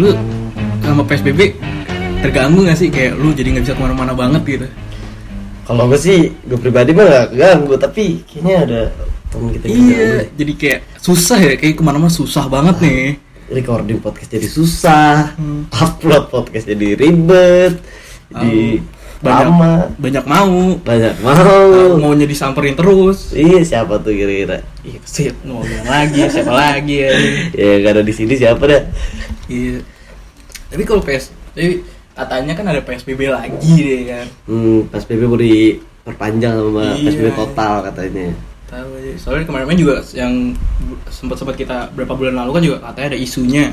lu sama PSBB terganggu gak sih? Kayak lu jadi nggak bisa ke mana-mana banget gitu. Kalau gue sih, gue pribadi mah gak ganggu, tapi kayaknya ada temen kita iya jadi kayak susah ya kayak ke mana-mana susah banget nih. recording podcast jadi susah, Hmm. upload podcast jadi ribet, jadi banyak lama, banyak mau banyak mau mau. maunya disamperin terus Iya siapa tuh kira-kira? iya sih mau bilang lagi siapa lagi ya Ya gak ada di sini siapa dah? iya tapi kalau PS tapi katanya kan ada PSBB lagi deh kan Hmm, PSBB mau diperpanjang sama Iya. PSBB total katanya. tahu aja soalnya kemarin juga yang sempat sempat kita berapa bulan lalu kan juga katanya ada isunya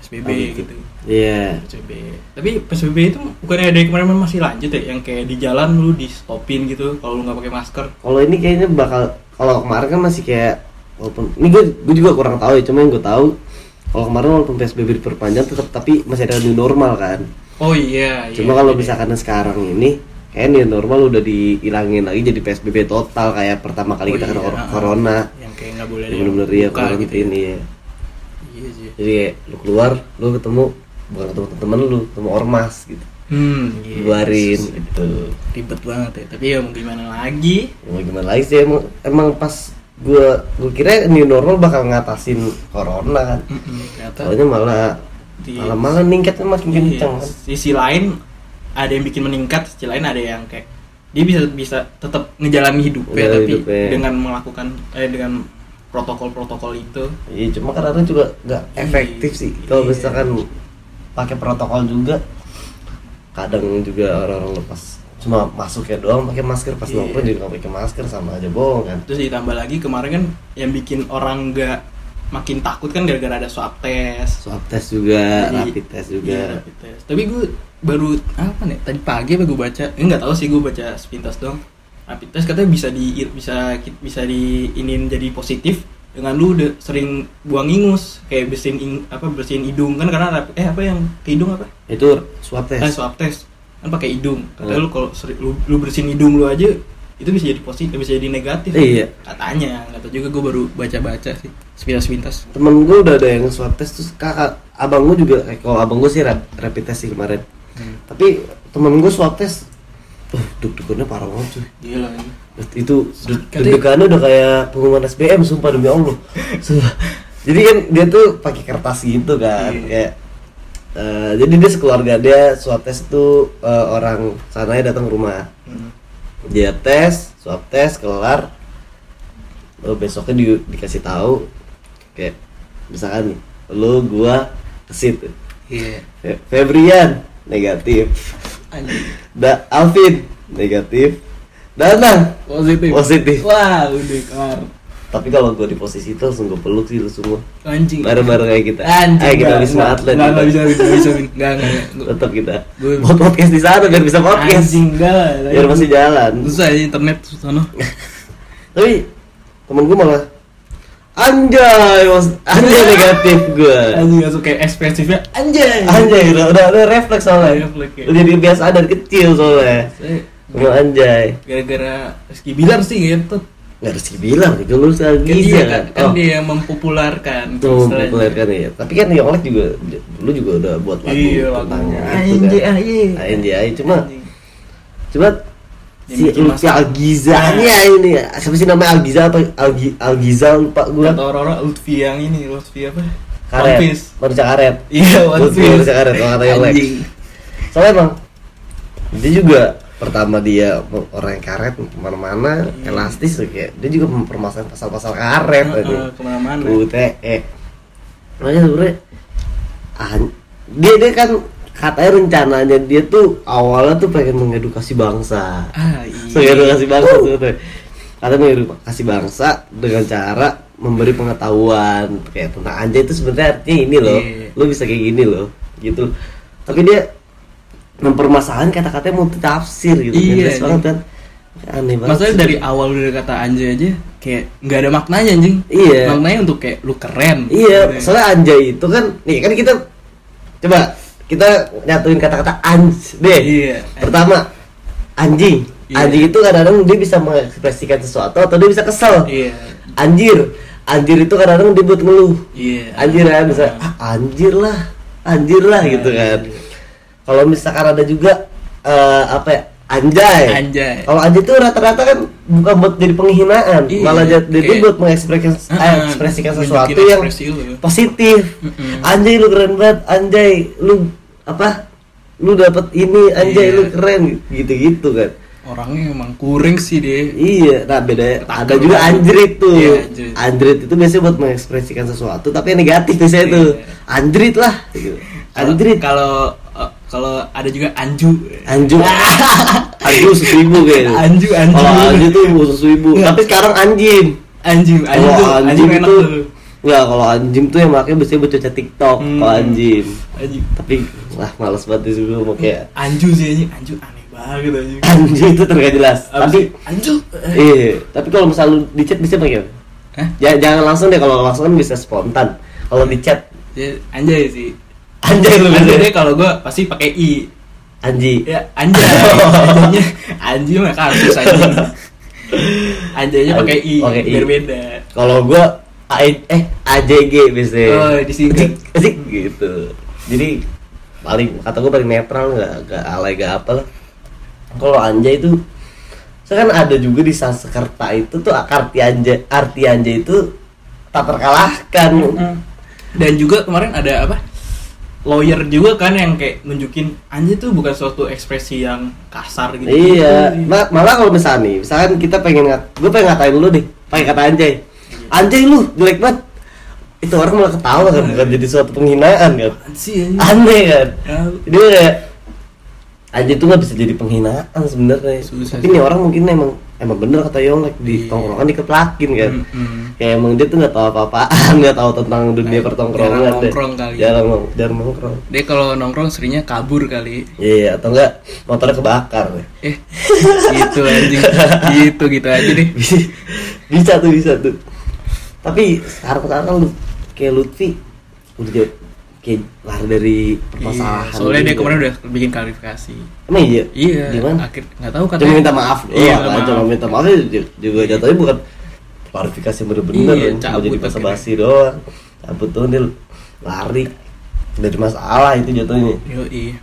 PSBB Oh, gitu. gitu Iya. PSBB tapi PSBB itu bukannya dari kemarin masih lanjut ya yang kayak di jalan lu di stopin gitu kalau lu nggak pakai masker Kalau ini kayaknya bakal kalau kemarin kan masih kayak walaupun ini gue gue juga kurang tahu ya, cuma yang gue tahu kalau kemarin walaupun PSBB diperpanjang tetap tapi masih ada new normal kan. oh iya, Cuma iya, kalau iya. misalkan sekarang ini kayak new normal udah dihilangin lagi jadi PSBB total kayak pertama kali Oh kita kena iya, kor- ah. corona. yang kayak nggak boleh Yang bener-bener iya buka gitu karantina ya. iya. iya sih Jadi kayak lu keluar, lu ketemu bukan ketemu temen lu, ketemu ormas gitu. hmm iya. Buarin gitu. ribet banget ya tapi ya mau gimana lagi Ya, mau gimana lagi sih emang, emang pas gua gua kira new normal bakal ngatasin corona kan. Ternyata Soalnya malah di malah malah ningkatnya makin iya, kencang kan. sisi lain ada yang bikin meningkat sisi lain ada yang kayak dia bisa bisa tetap ngejalani hidupnya Ngejalani tapi hidupnya. dengan melakukan eh dengan protokol-protokol itu Iya cuma kadang juga nggak efektif sih kalau Iya. misalkan pakai protokol juga kadang juga orang-orang lepas cuma masuknya doang pakai masker pas Iya. nongkrong juga nggak pakai masker sama aja bohong kan terus ditambah lagi kemarin kan yang bikin orang nggak makin takut kan gara-gara ada swab test swab test juga Jadi- rapid test juga Iya, rapid test. Tapi gue baru apa nih? Tadi pagi apa gue baca? Nggak tahu sih gue baca sepintas dong. Rapid test katanya bisa di bisa bisa di inin jadi positif dengan lu udah sering buang ingus kayak bersihin ing- apa bersihin hidung kan karena eh apa yang ke hidung apa? itu swab Eh test swab test kan pakai hidung. Katanya Hmm. lu kalau lu, lu bersihin hidung lu aja itu bisa jadi positif bisa jadi negatif. Iya. Katanya, nggak tahu juga gue baru baca-baca sih sepintas-sepintas. temen gue udah ada yang swab test terus kakak abang gue juga eh, kalau abang gue sih rap- rapid test sih kemarin Hmm. tapi temen gue swab test uh, deg-degannya parah banget cuy Gila ini. Itu deg-degannya udah kayak pengumuman SBM sumpah demi Allah Sumpah. jadi kan dia tuh pakai kertas gitu kan Iya. kayak eh, jadi dia sekeluarga dia swab test tuh eh, orang sananya datang ke rumah Hmm. dia tes swab tes kelar Lalu besoknya di, dikasih tahu kayak misalkan nih lu gua kesit Iya. Fe- Febrian negatif da Alvin negatif Danang Positif. Positif. Wah, udah kelar. tapi kalau gua di posisi itu langsung gua peluk sih lu semua Anjing. bareng-bareng kayak kita Anjing. ayo kita wisma atlet Nggak, kita. nggak bisa, bisa, Min. nggak, nggak, nggak. tetap kita Gue- buat podcast di sana biar bisa podcast Anjing, enggak. biar masih jalan Susah ya internet sono. tapi temen gua malah anjay mas anjay negatif gua Anjing langsung kayak ekspresifnya anjay. anjay udah udah, udah refleks soalnya Refleks, ya. udah jadi biasa dari kecil soalnya Saya Ngomong anjay. Gara-gara Rizky Bilar sih gitu. nggak harus bilang itu lu sekali Kan dia kan, kan oh, dia yang mempopulerkan. tuh populerkan ya tapi kan Yonglek juga lu juga udah buat lagu Iya, tentang lagu. itu Anjay, kan. Anjay. anjay cuma cuma Yang si Lutfi. Algizanya ini siapa sih namanya? Algiza atau Algi Algiza lupa gua. Kata orang-orang Lutfi yang ini, Lutfi apa? karet. Manusia karet. Iya, Lutfi manusia karet kalau kata Yonglek Anjing. soalnya emang dia juga pertama dia orang yang karet ke mana-mana Iya. elastis kayak dia juga mempermasalahkan pasal-pasal karet Heeh, aja ke mana-mana. UTE makanya sebenarnya an- dia dia kan katanya rencananya dia tuh awalnya tuh pengen mengedukasi bangsa Ah, iya. mengedukasi bangsa tuh katanya. mengedukasi bangsa dengan cara memberi pengetahuan kayak tentang anjay itu sebenarnya artinya ini loh Iya. lu bisa kayak gini loh gitu tapi dia mempermasalahan kata-katanya multi tafsir gitu Iya, Jelas iya. banget kan aneh banget sih. dari awal udah kata anjay aja kayak nggak ada maknanya anjing. Iya. Maknanya untuk kayak lu keren. Iya, Gitu. soalnya anjay itu kan, nih kan kita coba kita nyatuin kata-kata anj deh. Iya. Pertama anjing, Iya. Anjing itu kadang-kadang dia bisa mengekspresikan sesuatu atau dia bisa kesel. Iya. Anjir, anjir itu kadang-kadang dia buat ngeluh. Iya. Anjir kan bisa ah, anjir lah, anjir lah Iya, gitu kan. Iya. Kalau misalkan ada juga eh, apa ya? Anjay. Anjay. Kalau anjay itu rata-rata kan bukan buat jadi penghinaan, Iya, malah jadi kayak- buat mengekspresikan eh, Heeh, ekspresikan sesuatu yang lu. positif. Mm-mm. Anjay lu keren banget, anjay lu apa? Lu dapat ini, anjay Iya. lu keren gitu-gitu kan. Orangnya emang kuring sih dia. Iya, nah beda ada Takut juga anjrit tuh. Iya, anjrit. anjrit itu biasanya buat mengekspresikan sesuatu tapi yang negatif biasanya Iya. tuh. Anjrit lah. gitu. Kalau- Anjrit. Kalau eh, kalau ada juga anju. Anju. Anju susu ibu kayaknya. Anju, anju. Kalau anju tuh susu ibu. Iya. Tapi sekarang anjing. Anju, anju, Kalau tuh, anju anjing enak tuh. Enggak, kalau anjing tuh yang makanya biasanya buat cocok TikTok Hmm. kalau anjing. Anju. Tapi wah males banget sih sebelum mau kayak Anju sih anjing, anju aneh banget anju. anjing itu tergak jelas. Apa tapi anju. iya, tapi kalau misalnya lu di chat bisa pakai? Ya, jangan langsung deh kalau langsung kan bisa spontan. Kalau di chat Ya, anjay sih. Anjay lu Anjay bisa. deh kalau gua pasti pakai i. Anji. Ya, anjay. Anjaynya anju mah kasus anjing. Anjaynya pakai i, Pakai i. beda. Kalau gua A eh AJG biasanya. Oh, disingkat. Asik gitu. Jadi paling kata gua paling netral nggak nggak alay nggak apa lah. Kalau anjay itu saya kan ada juga di Sanskerta itu tuh arti anjay arti anjay itu tak terkalahkan. Dan juga kemarin ada apa? Lawyer juga kan yang kayak nunjukin anjay tuh bukan suatu ekspresi yang kasar gitu. Iya, Ma- malah kalau misalnya nih, misalkan kita pengen ngat, gue pengen ngatain lu deh, pakai kata anjay, anjay lu jelek banget, itu orang malah ketawa kan, bukan jadi suatu penghinaan kan, sih aneh kan, Ya, dia kayak anjay itu nggak bisa jadi penghinaan sebenarnya, tapi sih. nih orang mungkin emang emang bener kata Yonglek di Iya. tongkrongan dikeplakin kan, Mm-mm. kayak emang dia tuh nggak tahu apa-apaan, nggak tahu tentang dunia Kayak pertongkrongan jarang deh. nongkrong kali. jarang nong- jarang nongkrong, Dia kalau nongkrong seringnya kabur kali. iya atau enggak motornya kebakar deh. Eh, gitu anjing. Gitu gitu aja deh. bisa tuh bisa tuh tapi sekarang sekarang lu kayak Lutfi udah kayak lari dari permasalahan Iya, soalnya dia juga. kemarin udah bikin klarifikasi. emang iya Iya. gimana Akhir nggak tahu cuma katanya. minta maaf Iya, kan maaf. cuma minta maaf ju- juga jatuhnya bukan klarifikasi bener-bener Iya, cabut jadi basa-basi doang cabut tuh dia lari dari masalah itu jatuhnya Yoi.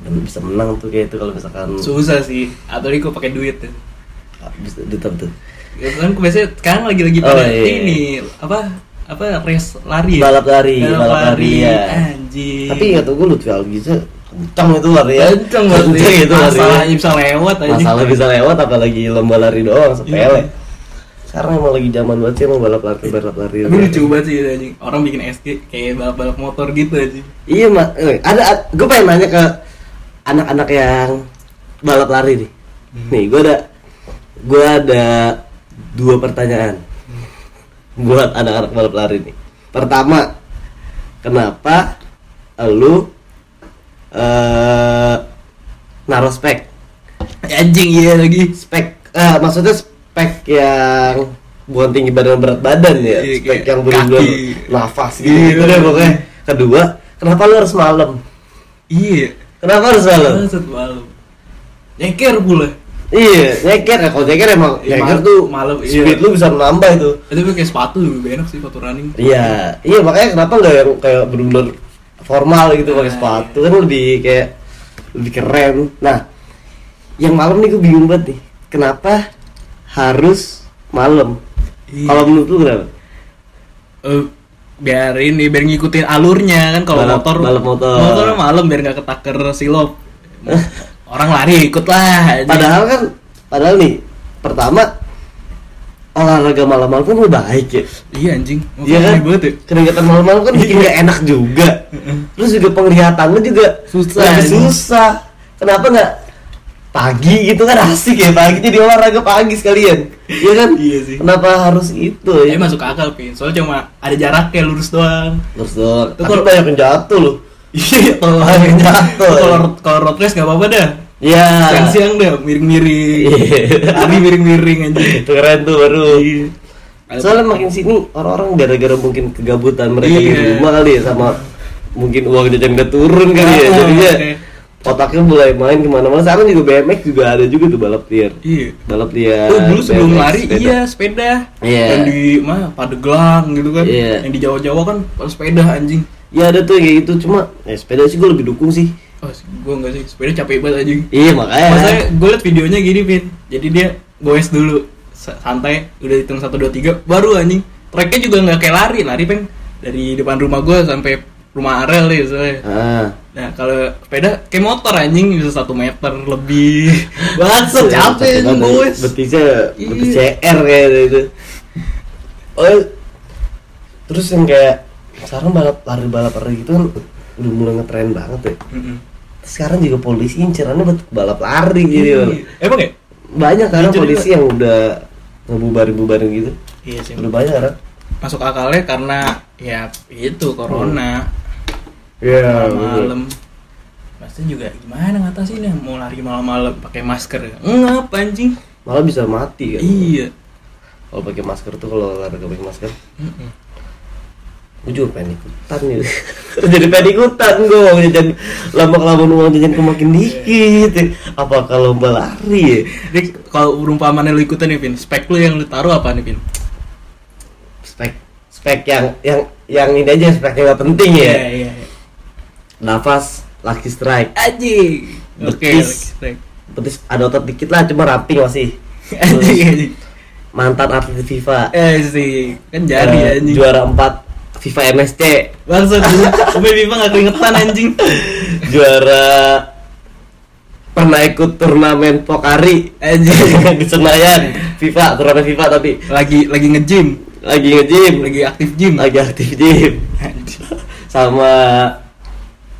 dan bisa menang tuh kayak itu kalau misalkan Susah sih. Atau dia kok pakai duit tuh. bisa tetap tuh Ya kan biasanya sekarang lagi-lagi Oh, pada iya. ini apa apa race lari ya? balap lari balap, lari, ya anjing. Tapi kata gue Lutfi Algiza kencang itu lari ya. Kenceng nih. itu lari masalahnya bisa lewat aja masalah bisa lewat apalagi lomba lari doang sepele. Iya. sekarang emang lagi zaman banget sih emang balap lari balap lari. Tapi lucu banget sih anjing. Orang bikin SG kayak balap-balap motor gitu aja iya mak eh, ada gue pengen nanya ke anak-anak yang balap lari nih. Hmm. nih gue ada gue ada dua pertanyaan buat anak-anak balap lari nih. Pertama kenapa lu eh naruh spek? Anjing iya lagi. Spek eh, maksudnya spek yang bukan tinggi badan berat badan ya? Iya, spek yang benar-benar nafas gitu, Iya. gitu deh pokoknya. Kedua kenapa lu harus malam? Iya. Kenapa harus malam? Bangsat malam. Nyeker pula iya nyeker ya kalau nyeker emang Iya, nyeker malam- tuh malam, iya. speed lu bisa menambah itu. Itu pakai sepatu lebih enak sih sepatu running. Iya iya makanya kenapa nggak yang kayak benar-benar formal gitu pakai Nah, sepatu? kan lebih kayak lebih keren. Nah yang malam nih gue bingung banget nih kenapa harus malam? Iya. kalau menurut lu kenapa? Eh, biar ini biar ngikutin alurnya kan kalau motor. balap motor. motor malam biar nggak ketaker silop orang lari ikut lah. Padahal kan, padahal nih, pertama olahraga malam-malam kan udah baik ya. iya anjing Iya kan? banget ya Keringetan malam-malam kan bikin gak enak juga. Terus juga penglihatannya juga Susah, lagi anjing. susah. Kenapa nggak pagi gitu kan asik ya pagi jadi olahraga pagi sekalian. Iya kan? Iya sih. Kenapa harus itu Tapi ya? masuk akal pin soalnya cuma ada jaraknya lurus doang Terus dong. Itu Tapi kalau- banyak yang jatuh loh. Iya kalau Banyak yang jatuh. kalau kalau road race nggak apa-apa dah Iya. siang-siang dah miring-miring Iya. lari miring-miring anjing Itu keren tuh baru. Iya. Soalnya makin sini orang-orang gara-gara mungkin kegabutan mereka di Iya. rumah kali ya sama mungkin uang jajan udah turun kali ya. Ah, Jadinya otaknya mulai main ke mana-mana sekarang juga BMX juga ada juga tuh balap liar Iya. balap liar Tuh dulu sebelum BMX, lari sepeda. iya sepeda. Iya. Yang di mana Padeglang gitu kan. Iya. Yang di Jawa-Jawa kan pada sepeda anjing. Ya ada tuh kayak gitu cuma ya sepeda sih gue lebih dukung sih Oh, gue enggak sih, sepeda capek banget anjing. iya makanya Maksudnya gue liat videonya gini, Pin. Jadi dia goes dulu sa- santai, udah hitung 1 2 3 baru anjing. Treknya juga nggak kayak lari, lari pen dari depan rumah gue sampai rumah Arel nih soalnya. ah Nah kalau sepeda kayak motor anjing bisa satu meter lebih. Bangsat capek anjing goes. betisnya Iya. betis CR kayak itu oh terus yang kayak sekarang balap lari balap lari gitu kan udah mulai ngetren banget ya Mm-mm. sekarang juga polisi incerannya buat balap lari gitu Iya. Emang ya? banyak sekarang Incer polisi yang udah ngebubarin bubarin gitu Iya sih. udah banyak sekarang Masuk akalnya karena ya itu corona Iya, malam-malam. Pasti juga gimana ngatasinnya mau lari malam-malam pakai masker ya? Enggak anjing. malah bisa mati kan Iya. kalau pakai masker tuh kalau olahraga pakai masker Mm-mm. Gue juga pengen ikutan gitu jadi pengen ikutan gue mau jajan lama kelamaan uang jajan gue makin dikit ya. apa kalau lomba lari ya Dik, kalau perumpamaan lu ikutan nih, Pin, spek lu yang lu taruh apa nih, Pin? spek spek yang yang yang ini aja spek yang gak penting ya iya, iya. nafas lucky strike Anjing. Oke, Betis. oke. betis ada otot dikit lah cuma ramping masih Anjing, anjing. mantan atlet FIFA Eh sih, kan jari Eh, anjing. juara 4 FIFA MSC Bangsat, gue FIFA gak keringetan anjing. juara pernah ikut turnamen Pokari Anjing. di Senayan FIFA turnamen FIFA tapi Lagi lagi nge-gym, lagi nge-gym lagi aktif gym. lagi aktif gym sama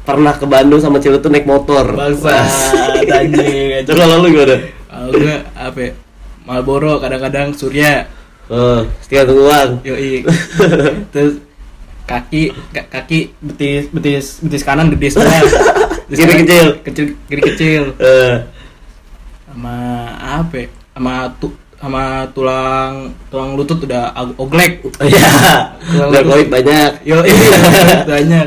pernah ke Bandung sama cewek tuh naik motor Bangsat, anjing. Terus kalau lu gimana? Kalau gue apa ya? Marlboro kadang-kadang Surya. Oh, setia uang Yoi. Terus kaki ka- kaki betis betis betis kanan gede semua. Kiri kecil. Kecil kiri kecil. Eh, Sama apa? ya? Sama tu sama tulang tulang lutut udah oglek. Iya, udah lu- koit banyak Yo, iya, banyak.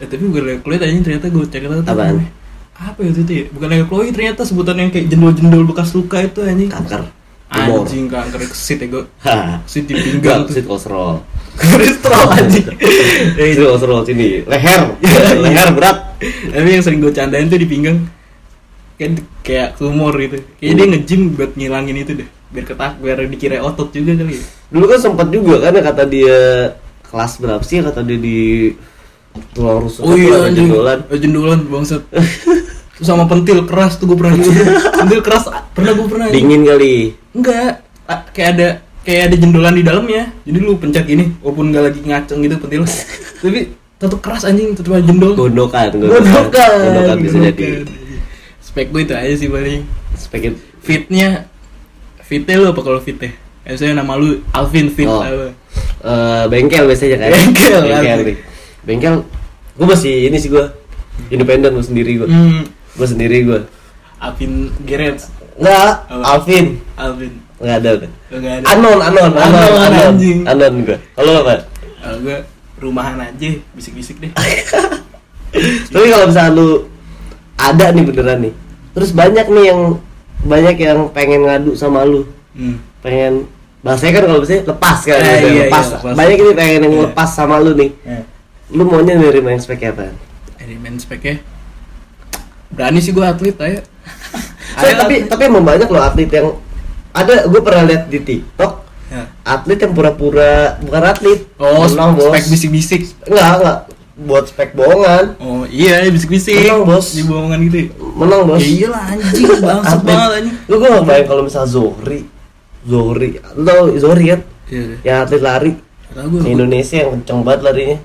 Eh, tapi gue liat kulit aja ternyata gue tuh Apaan? namanya. Apa ya itu tuh ya? Bukan lagi Chloe ternyata sebutan yang kayak jendol-jendol bekas luka itu anjing. Kanker Tumor Anjing kanker kesit ya gue. Kesit di pinggang Enggak, sit tuh. kolesterol Kolesterol anjing. Sit kolesterol sini Leher Leher berat Tapi yang sering gue candain tuh di pinggang kan kayak tumor gitu. Kayaknya dia nge-gym buat ngilangin itu deh. Biar ketak, biar dikira otot juga kali ya. Dulu kan sempat juga kan ya kata dia Kelas berapa sih kata dia di Tulang rusuk Oh iya jendolan. Eh, jendolan bangsat. Terus sama pentil keras tuh gue pernah pentil keras pernah gue pernah. Dingin kali Enggak, kayak ada kayak ada jendolan di dalamnya. Jadi lu pencet gini, walaupun nggak lagi ngaceng gitu pentil. Tapi tetap keras anjing, tetap ada jendol. Gondokan Gondokan. Gondokan bisa jadi Spek gue itu aja sih paling. Spekit Fitnya, fitnya lu apa kalau fitnya? Misalnya nama lu Alvin Fit Oh. apa? Eh, bengkel biasanya kan Bengkel, bengkel nih bengkel gue masih ini sih gue independen gue sendiri gue Hmm, gue sendiri gue Alvin Gerets, nggak Apa? Alvin Alvin. Nggak ada udah Enggak ada. anon anon anon Anon, anon anjing. anon gue kalau apa Kalau gue rumahan aja, bisik-bisik deh. tapi kalau misalnya lu ada nih beneran nih terus banyak nih yang banyak yang pengen ngadu sama lu Hmm. pengen bahasanya kan kalau misalnya lepas kan Eh, gitu, iya, lepas. iya, lepas. banyak ini pengen yang Iya. lepas sama lu nih Ya. lu maunya dari main spek apa Dari main speknya Berani sih gue atlet aja So, tapi tapi emang banyak loh atlet yang ada gue pernah lihat di TikTok ya. atlet yang pura-pura bukan atlet Oh, menang bos. spek bisik-bisik. Enggak enggak buat spek bohongan. Oh iya, bisik-bisik. Menang, bos. Di bohongan gitu ya? Menang bos. Ya iyalah anjing, bangsat banget anjing. Lu gue nggak bayang kalau misal Zohri Zohri lu tau Zohri kan? Iya, yang atlet lari. Di Indonesia yang kenceng banget larinya.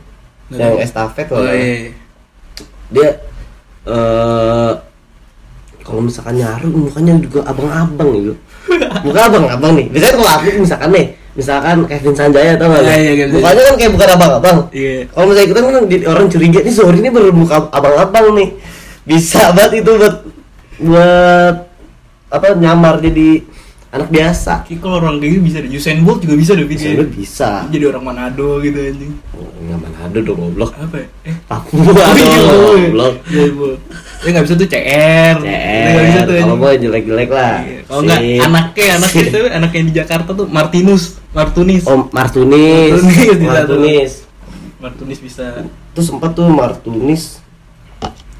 Nggak yang estafet Oh salah. iya. Dia eh kalau misalkan nyaru mukanya juga abang-abang gitu muka abang-abang nih. Biasanya kalau atlet misalkan nih misalkan Kevin Sanjaya tau gak lu? Iya, iya, Kevin mukanya kan kayak bukan abang-abang Iya. Kalau misalnya kita kan di- orang curiga nih sorry ini bermuka abang-abang nih. Bisa banget itu buat buat apa nyamar jadi anak biasa. Kayak kalau orang kayak gitu bisa deh. Usain Bolt juga bisa deh bisa video bisa. Jadi orang Manado gitu anjing. Oh, nggak mana ada dong goblok. Apa ya? Eh. Papua Oh iya, Bolt. goblok. Iya, Dia nggak bisa tuh CR Dia nggak bisa CR. tuh Kalau gue jelek-jelek lah. Iya. kalau nggak Sip. anaknya anaknya itu anaknya di Jakarta tuh Martinus Martunis Oh, Martunis. Martunis Martunis. Martunis bisa Terus sempat tuh Martunis.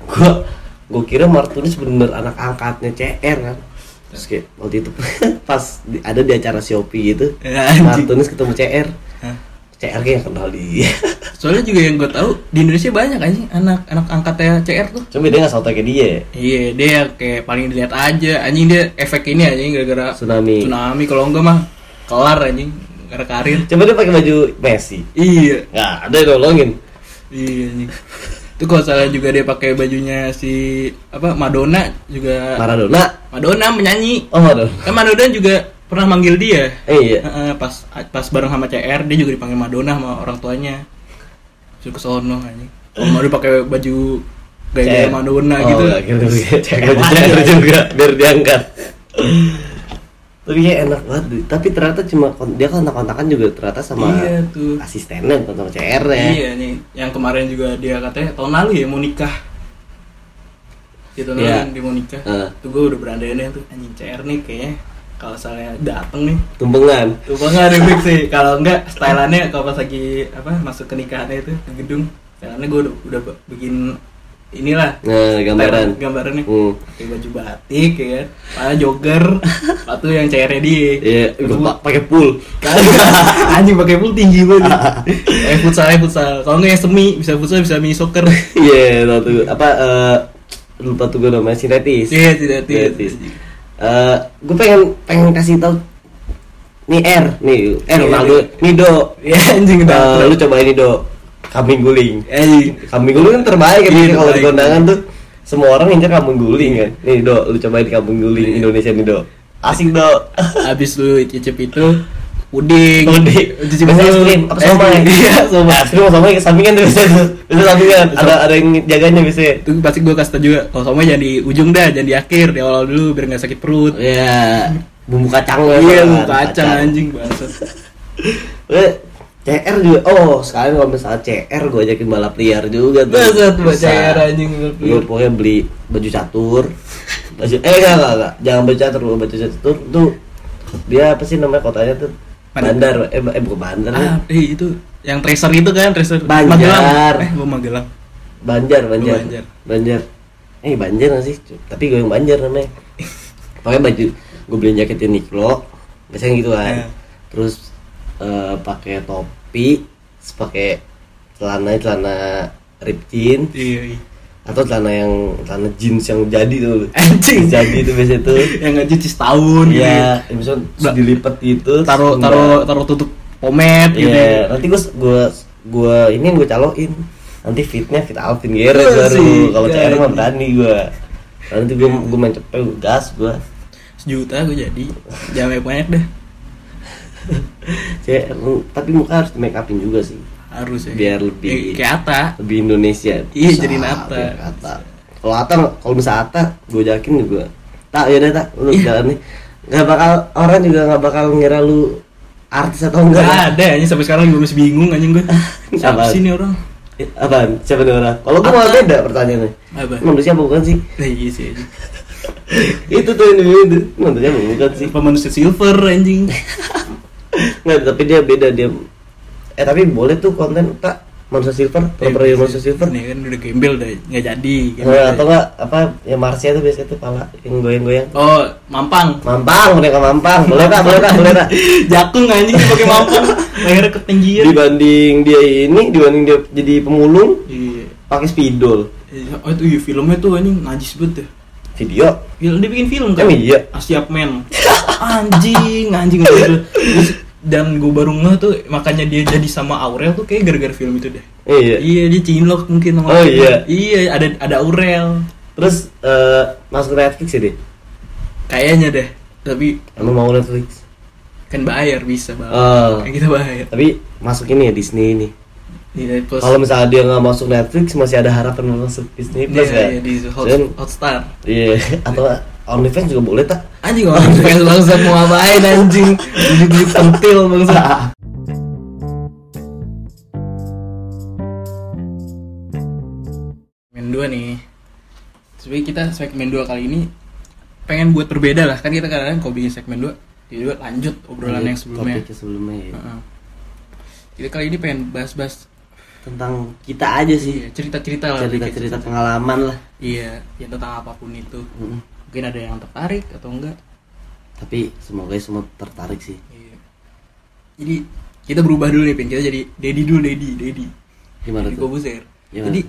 Gua gua kira Martunis bener anak angkatnya CR kan. Terus kayak waktu itu pas di- ada di acara Shopee gitu. Ya. Martunis ketemu CR. Hah? CR kayak kenal dia. soalnya juga yang gue tahu di Indonesia banyak anjing anak anak angkatnya CR tuh Cuma dia nggak salto kayak dia. Iya, dia kayak paling dilihat aja. Anjing dia efek ini anjing gara-gara Tsunami. tsunami. Kalau enggak mah kelar anjing gara karir. Coba dia pakai baju Messi. Iya, Nggak ada yang nolongin. iya anjing. Itu kalau salah juga dia pakai bajunya si apa Madonna juga. Maradona. Madonna menyanyi. Oh, Maradona. Kan Madonna juga pernah manggil dia. Eh, iya. Pas pas bareng sama CR dia juga dipanggil Madonna sama orang tuanya. Suruh ke sono anjing. Kalau mau pakai baju CR. Madonna oh, gitu. kira dia pakai CR aja. Juga biar diangkat. Tapi ya enak banget. Tapi ternyata cuma dia kan kontak-kontakan juga ternyata sama Iya tuh. asistennya bukan sama CR ya. Iya nih, yang kemarin juga dia katanya tahun lalu ya mau nikah. Gitu Iya. kan dia mau nikah. Heeh. Tuh gue udah berandai-andai tuh anjing CR nih kayaknya kalau misalnya dateng nih Tumpengan. banget remix sih kalau enggak stylannya kalau pas lagi apa masuk ke nikahannya itu ke gedung stylannya gue udah, udah bikin inilah Nah, gambaran. gambarannya Hmm. pakai baju batik ya Pala jogger sepatu yang CR dia Iya, pa- pakai pool. Anjing pakai full tinggi banget eh futsal eh futsal kalau nggak yang semi bisa futsal bisa mini soccer Iya, tuh apa eh lupa tuh gue namanya sinetis. iya tidak Sinetis. Eh, gue pengen pengen kasih tahu nih R nih R Iya, Ronaldo nih Do ya anjing udah lu cobain nih Do kambing guling. Anjing. Kambing guling kan terbaik kan Iya, kalau di kondangan tuh. Semua orang ngincer kambing guling kan. Nih Do lu cobain kambing guling Iya. Indonesia nih Do asik Do habis lu cicip itu puding Udik, cicip biasanya es krim, apa somai? iya somai Es krim sama somai sampingan tuh tuh. Biasanya sampingan, ada ada yang jaganya biasanya. itu pasti gue kasih tau juga kalau somai jangan di ujung dah jangan di akhir di awal dulu biar nggak sakit perut Iya, bumbu kacang lah. iya kan, lu kacang anjing bangsat Eh, CR juga. Oh, sekarang kalau misalnya CR gue ajakin balap liar juga tuh. buat Bisa. CR anjing Gue pokoknya beli baju catur. Baju eh enggak enggak, enggak. Jangan baju catur, baju catur tuh dia apa sih namanya kotanya tuh? Bandar. Eh, eh bukan bandar. ah eh itu yang tracer itu kan tracer Banjar. Magelang eh gua Magelang Banjar, Banjar. Banjar. Banjar. Eh, Banjar nggak sih? Tapi gue yang Banjar namanya. Pakai baju gue beliin jaket Uniqlo. Biasanya gitu kan. Iya. Terus eh, pakai topi, pakai celana celana rip jean iya iya atau celana yang celana jeans yang jadi tuh. Anjing. jadi itu biasanya tuh. yang nggak cuci setahun gitu Iya, ya, misalnya Ba- dilipat gitu. taruh taruh taruh tutup pomade gitu Iya, nanti gue gua gua ini gue caloin. Nanti fitnya fit Alvin Gere Iya baru. Kalau iya, CR mah iya. berani gua. Nanti gue gue main cepet gua gas gua. sejuta gue jadi jangan banyak banyak dah CR tapi muka harus di make upin juga sih. Harus ya Biar lebih- Eh, kayak Ata Lebih Indonesia. Iya, Bisa, jadi Nata. Ata. Kalau Ata kalau misalnya Ata gue yakin juga. Tak ya tak lu Iya. jalan nih. Gak bakal orang juga gak bakal ngira lu artis atau enggak. nggak ada anjing sampai sekarang gue masih bingung anjing gue siapa Apaan? sih ini orang Eh, Apaan? Siapa nih orang? Kalau gue malah beda pertanyaannya. apa Manusia apa bukan sih? nah, iya sih itu tuh ini itu manusia apa bukan sih? apa manusia silver anjing Nggak, tapi dia beda dia. Eh tapi boleh tuh konten tak manusia silver, proper manusia silver. Nih kan udah gembel dah nggak jadi gembel Nah, dah. atau enggak apa ya Marsnya tuh biasanya tuh pala yang goyang-goyang. oh mampang Mampang, boneka mampang. Boleh tak? Boleh tak? Boleh tak? jakung anjing pakai mampang lehernya ketinggian Dibanding dia ini, dibanding dia jadi pemulung, iya pakai spidol. oh itu iya filmnya tuh anjing najis banget deh Video. Film dia bikin film kan? Emang iya? Asiap Men. anjing, anjing gitu. Dan gue baru ngeh tuh makanya dia jadi sama Aurel tuh kayak gara-gara film itu deh. Iya. Iya, dia cinlok mungkin sama Oh, iya. Iya, ada ada Aurel. Terus eh masuk Netflix ya deh. Kayaknya deh. Tapi Emang mau Netflix. kan bayar bisa, Bang. Oh. Kayak kita bayar. Tapi masuk ini ya Disney ini. Iya, Kalau misalnya dia nggak masuk Netflix masih ada harapan masuk Disney Plus dia, ya. iya, di Hot, Dan- Hotstar. Iya. Atau OnlyFans juga boleh tak? Anjing orang fans bangsat mau ngapain anjing? Jadi pentil bangsat. Main dua nih. sebenarnya kita segmen 2 kali ini pengen buat berbeda lah kan kita kadang-kadang kalau bikin segmen 2 jadi dua lanjut obrolan yang sebelumnya Topiknya sebelumnya ya. Heeh. Jadi kali ini pengen bahas-bahas Tentang kita aja sih. iya, cerita-cerita lah Cerita-cerita pengalaman lah. Iya, yang tentang apa pun itu. Mm. Mungkin ada yang tertarik atau enggak. Tapi semoga semua tertarik sih. Iya. Jadi kita berubah dulu nih, Pin. Kita jadi Dedi dulu, Dedi, Dedi. Gimana Dedi tuh? Gimana? Jadi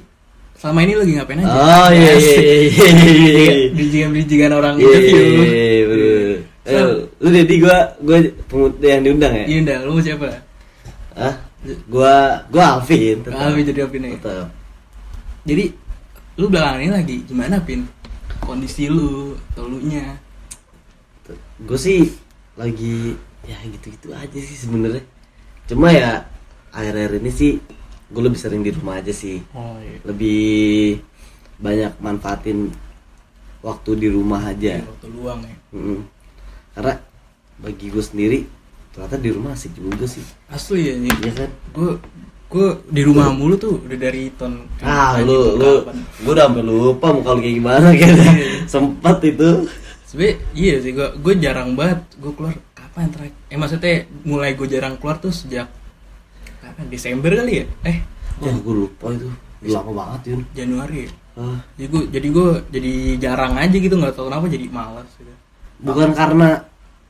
selama ini lagi ngapain aja? Oh iya iya iya iya. Bridgingan-bridgingan orang Iya interview. iya iya bener. Eh, lu jadi gua gua pemut yang diundang ya? Iya, Nda, lu siapa? Hah? Gua gua Alvin. Ah, jadi Alvin ya? Jadi lu belakangan ini lagi gimana, Pin? Kondisi lu, atau lu nya? Gue sih lagi ya gitu-gitu aja sih sebenarnya. Cuma ya akhir-akhir ini sih gue lebih sering di rumah aja sih. Oh iya. Lebih banyak manfaatin waktu di rumah aja. Iya, waktu luang ya. Mm. Karena bagi gue sendiri ternyata di rumah asik juga sih. Asli ya, nih. Iya kan? gue gue di rumah mulu tuh udah dari tahun Ah lu lu gue udah sampai lupa muka lu kayak gimana kayaknya. sempat itu. Sebenernya iya sih gue gue jarang banget gue keluar kapan terakhir? Eh maksudnya mulai gue jarang keluar tuh sejak kapan? Desember kali ya? Eh oh gue lupa itu. Lama banget Yun. Januari ya? Ah, jadi gue jadi gue jadi jarang aja gitu nggak tahu kenapa jadi malas gitu. Bukan karena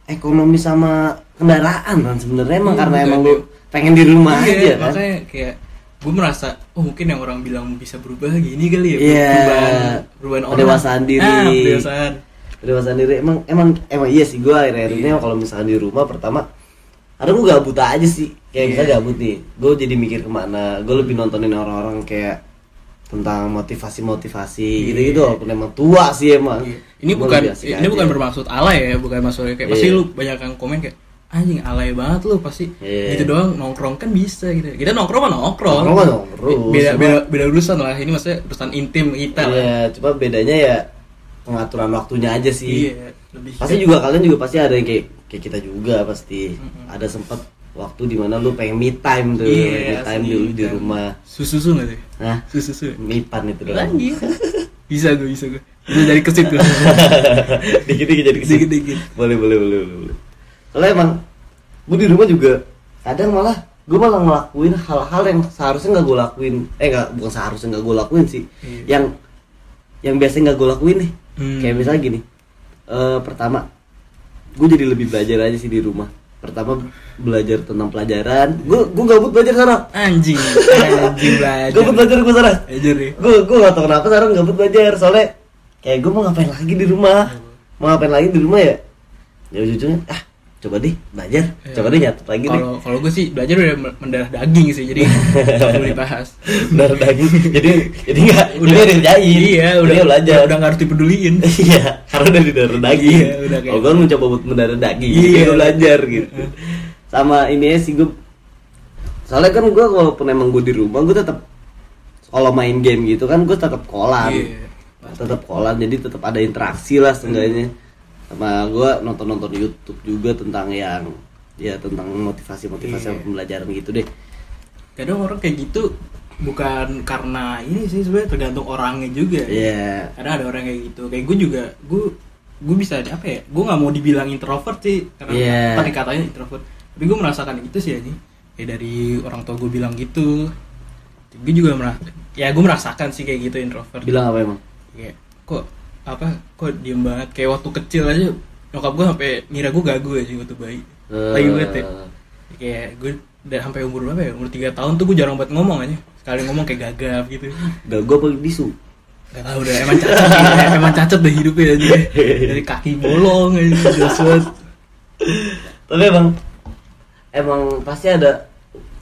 ekonomi sama kendaraan kan sebenarnya emang Iya, karena emang iya. lu pengen di rumah Iya, aja kan makanya kayak gue merasa oh mungkin yang orang bilang bisa berubah gini kali ya Iya. perubahan perubahan orang Pendewasaan diri. ah, pendewasaan pendewasaan diri emang emang emang iya sih gue akhir-akhir ini Iya. kalau misalkan di rumah pertama ada gue gabut aja sih kayak Iya. misalnya gabut nih gue jadi mikir ke mana gue lebih nontonin orang-orang kayak tentang motivasi-motivasi Iya. gitu-gitu walaupun emang tua sih emang Iya. Ini Gua bukan ini aja. bukan bermaksud alay ya, bukan maksudnya kayak pasti Iya. lu banyak yang komen kayak anjing alay banget lu pasti Iya. gitu doang nongkrong kan bisa gitu. Kita nongkrong mah nongkrong. Nongkrong nongkrong, Beda cuma- beda beda urusan lah. Ini maksudnya urusan intim kita lah. Iya, cuma bedanya ya pengaturan waktunya aja sih. Iya, lebih Pasti juga kalian juga pasti ada yang kayak kayak kita juga pasti Mm-mm. ada sempat waktu di mana lu pengen me time tuh, Iya, me time dulu di rumah. susu-susu enggak sih? Nah, Susu-susu. me pan itu doang. Bisa gue, bisa gue. Bisa dari ke situ. Dikit-dikit jadi ke sini. Dikit-dikit. Boleh, boleh, boleh, boleh. boleh. Soalnya emang gue di rumah juga kadang malah gue malah ngelakuin hal-hal yang seharusnya nggak gue lakuin. Eh nggak bukan seharusnya nggak gue lakuin sih. Iya. yang yang biasanya nggak gue lakuin nih. Hmm. kayak misalnya gini eh pertama gue jadi lebih belajar aja sih di rumah. Pertama belajar tentang pelajaran. Gue gue gabut belajar sekarang Anjing, anjing belajar. gabut belajar gue sekarang Belajar ya. gue gue gak tau kenapa sekarang gabut belajar. Soalnya kayak gue mau ngapain lagi di rumah? Mau ngapain lagi di rumah ya? Ya ujung-ujungnya ah coba deh belajar. Iya. coba deh nyatet lagi deh. Kalau kalau gue sih belajar udah mendarah daging sih, jadi nggak perlu dibahas. benar daging. Jadi jadi nggak udah. kerjain Iya, Jadi udah. belajar. Udah nggak harus dipeduliin. iya karena udah di darah daging. Iya, udah kayak- oh gue mencoba buat mendarah daging Iya. iya belajar gitu. Sama ini sih gue soalnya kan gue walaupun emang gue di rumah gue tetap kalau main game gitu kan gue tetap kolan Iya. tetap kolan jadi tetap ada interaksi lah seenggaknya sama gue nonton nonton YouTube juga tentang yang ya tentang motivasi motivasi Iya. pembelajaran gitu deh. Kadang orang kayak gitu bukan karena ini sih sebenarnya tergantung orangnya juga. Iya. karena ada orang kayak gitu. Kayak gue juga gue gue bisa apa ya gue nggak mau dibilang introvert sih karena Iya. tadi katanya introvert. Tapi gue merasakan itu sih ini kayak dari orang tua gue bilang gitu. Gue juga merasa ya gue merasakan sih kayak gitu introvert. Bilang apa emang? Kayak kok apa kok diem banget? Kayak waktu kecil aja nyokap gue sampai ngira gue gagu aja waktu bayi. Eh. bayi banget ya. Kayak gue udah sampai umur berapa ya? Umur 3 tahun tuh gue jarang banget ngomong aja. Sekali ngomong kayak gagap gitu. Gak gue apa bisu? Gak tau udah emang cacat emang cacat deh hidupnya aja. Dari kaki bolong aja jelas banget. Tapi emang emang pasti ada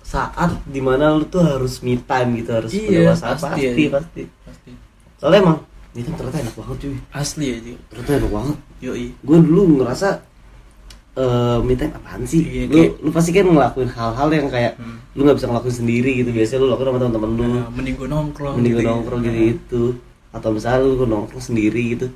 saat di mana lu tuh harus me time gitu harus Iya, pendewasaan pasti pasti pasti, pasti. Soalnya emang itu ternyata enak banget cuy. Asli aja ternyata enak banget. Yoi. Gue dulu ngerasa eh me time apaan sih? Iya, lu kayak- lu pasti kan ngelakuin hal-hal yang kayak Hmm. lu nggak bisa ngelakuin sendiri gitu. Biasanya lu lakuin sama teman-teman lu. Nah, mending gue nongkrong mending gitu lu ya. nongkrong gitu gitu. Atau misalnya lu nongkrong sendiri gitu.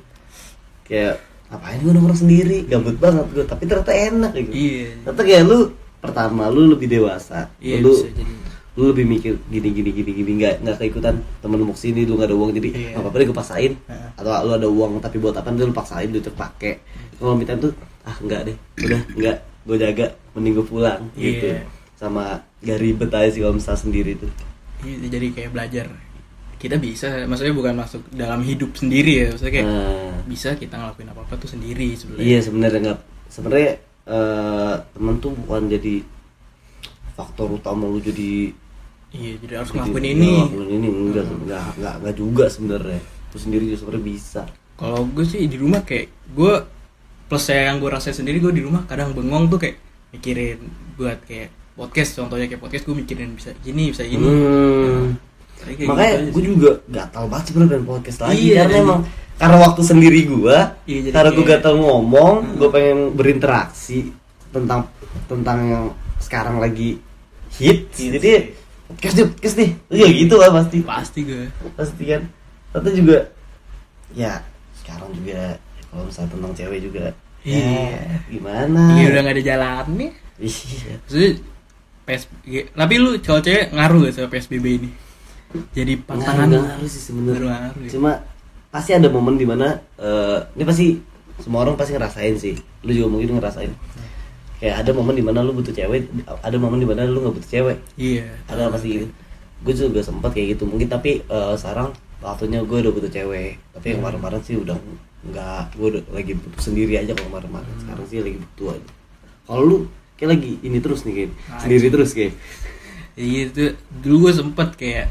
Kayak ngapain gue nongkrong sendiri? Gabut banget gue tapi ternyata enak gitu. Iya. Ternyata kayak lu pertama lu lebih dewasa iya lu bisa jadi lu lebih mikir gini gini gini gini nggak nggak keikutan. Temen lu mau ke sini lu nggak ada uang jadi Iya. nggak apa-apa deh gue paksain. Atau lu ada uang tapi buat apa? Lu paksain lu pakai kalau minta tuh ah enggak deh udah enggak gue jaga mending gue pulang gitu. Iya. sama gak ribet aja sih kalau misalnya sendiri tuh. Iya, jadi kayak belajar. Kita bisa maksudnya bukan masuk dalam hidup sendiri ya maksudnya kayak Nah, bisa kita ngelakuin apa apa tuh sendiri sebenarnya. Iya sebenarnya nggak. Sebenarnya eh, temen tuh bukan jadi faktor utama lu jadi iya jadi harus ngelakuin ini. ngelakuin ini. Enggak enggak enggak, enggak juga sebenarnya. Lu sendiri juga sebenarnya bisa. Kalau gue sih di rumah kayak gue plus yang gue rasain sendiri gue di rumah kadang bengong tuh kayak mikirin buat kayak podcast. Contohnya kayak podcast gue mikirin bisa gini bisa ini Hmm. Kayak gitu makanya aja gue juga gatal banget sebenarnya pengen podcast lagi Iya, karena jadi- emang karena waktu sendiri gue Iya, jadi karena gue gatal ngomong Hmm. gue pengen berinteraksi tentang tentang yang sekarang lagi hit Hits, jadi podcast nih podcast nih iya gitu kan pasti. Pasti gue. Pasti kan. Tapi juga ya sekarang juga kalau misalnya tentang cewek juga. Iya. ya, gimana? Iya udah gak ada jalan nih. Iya. Maksudnya PS tapi lu cowok cewek ngaruh gak sama PSBB ini? Jadi pantangan Nggak ngaruh sih sebenarnya. Ngaruh ya. cuma pasti ada momen di mana eh ini pasti semua orang pasti ngerasain sih. Lu juga mungkin ngerasain kayak ada momen di mana lu butuh cewek ada momen di mana lu nggak butuh cewek. Iya. Ada pasti gitu gue juga sempat kayak gitu. Mungkin tapi eh, sekarang waktunya gue udah butuh cewek. Tapi yang kemarin-kemarin sih udah nggak. Gue udah lagi butuh sendiri aja kalau kemarin-kemarin. Sekarang sih lagi butuh aja. Kalau lu kayak lagi ini terus nih kayak Nah, sendiri terus kayak iya itu dulu gue sempet kayak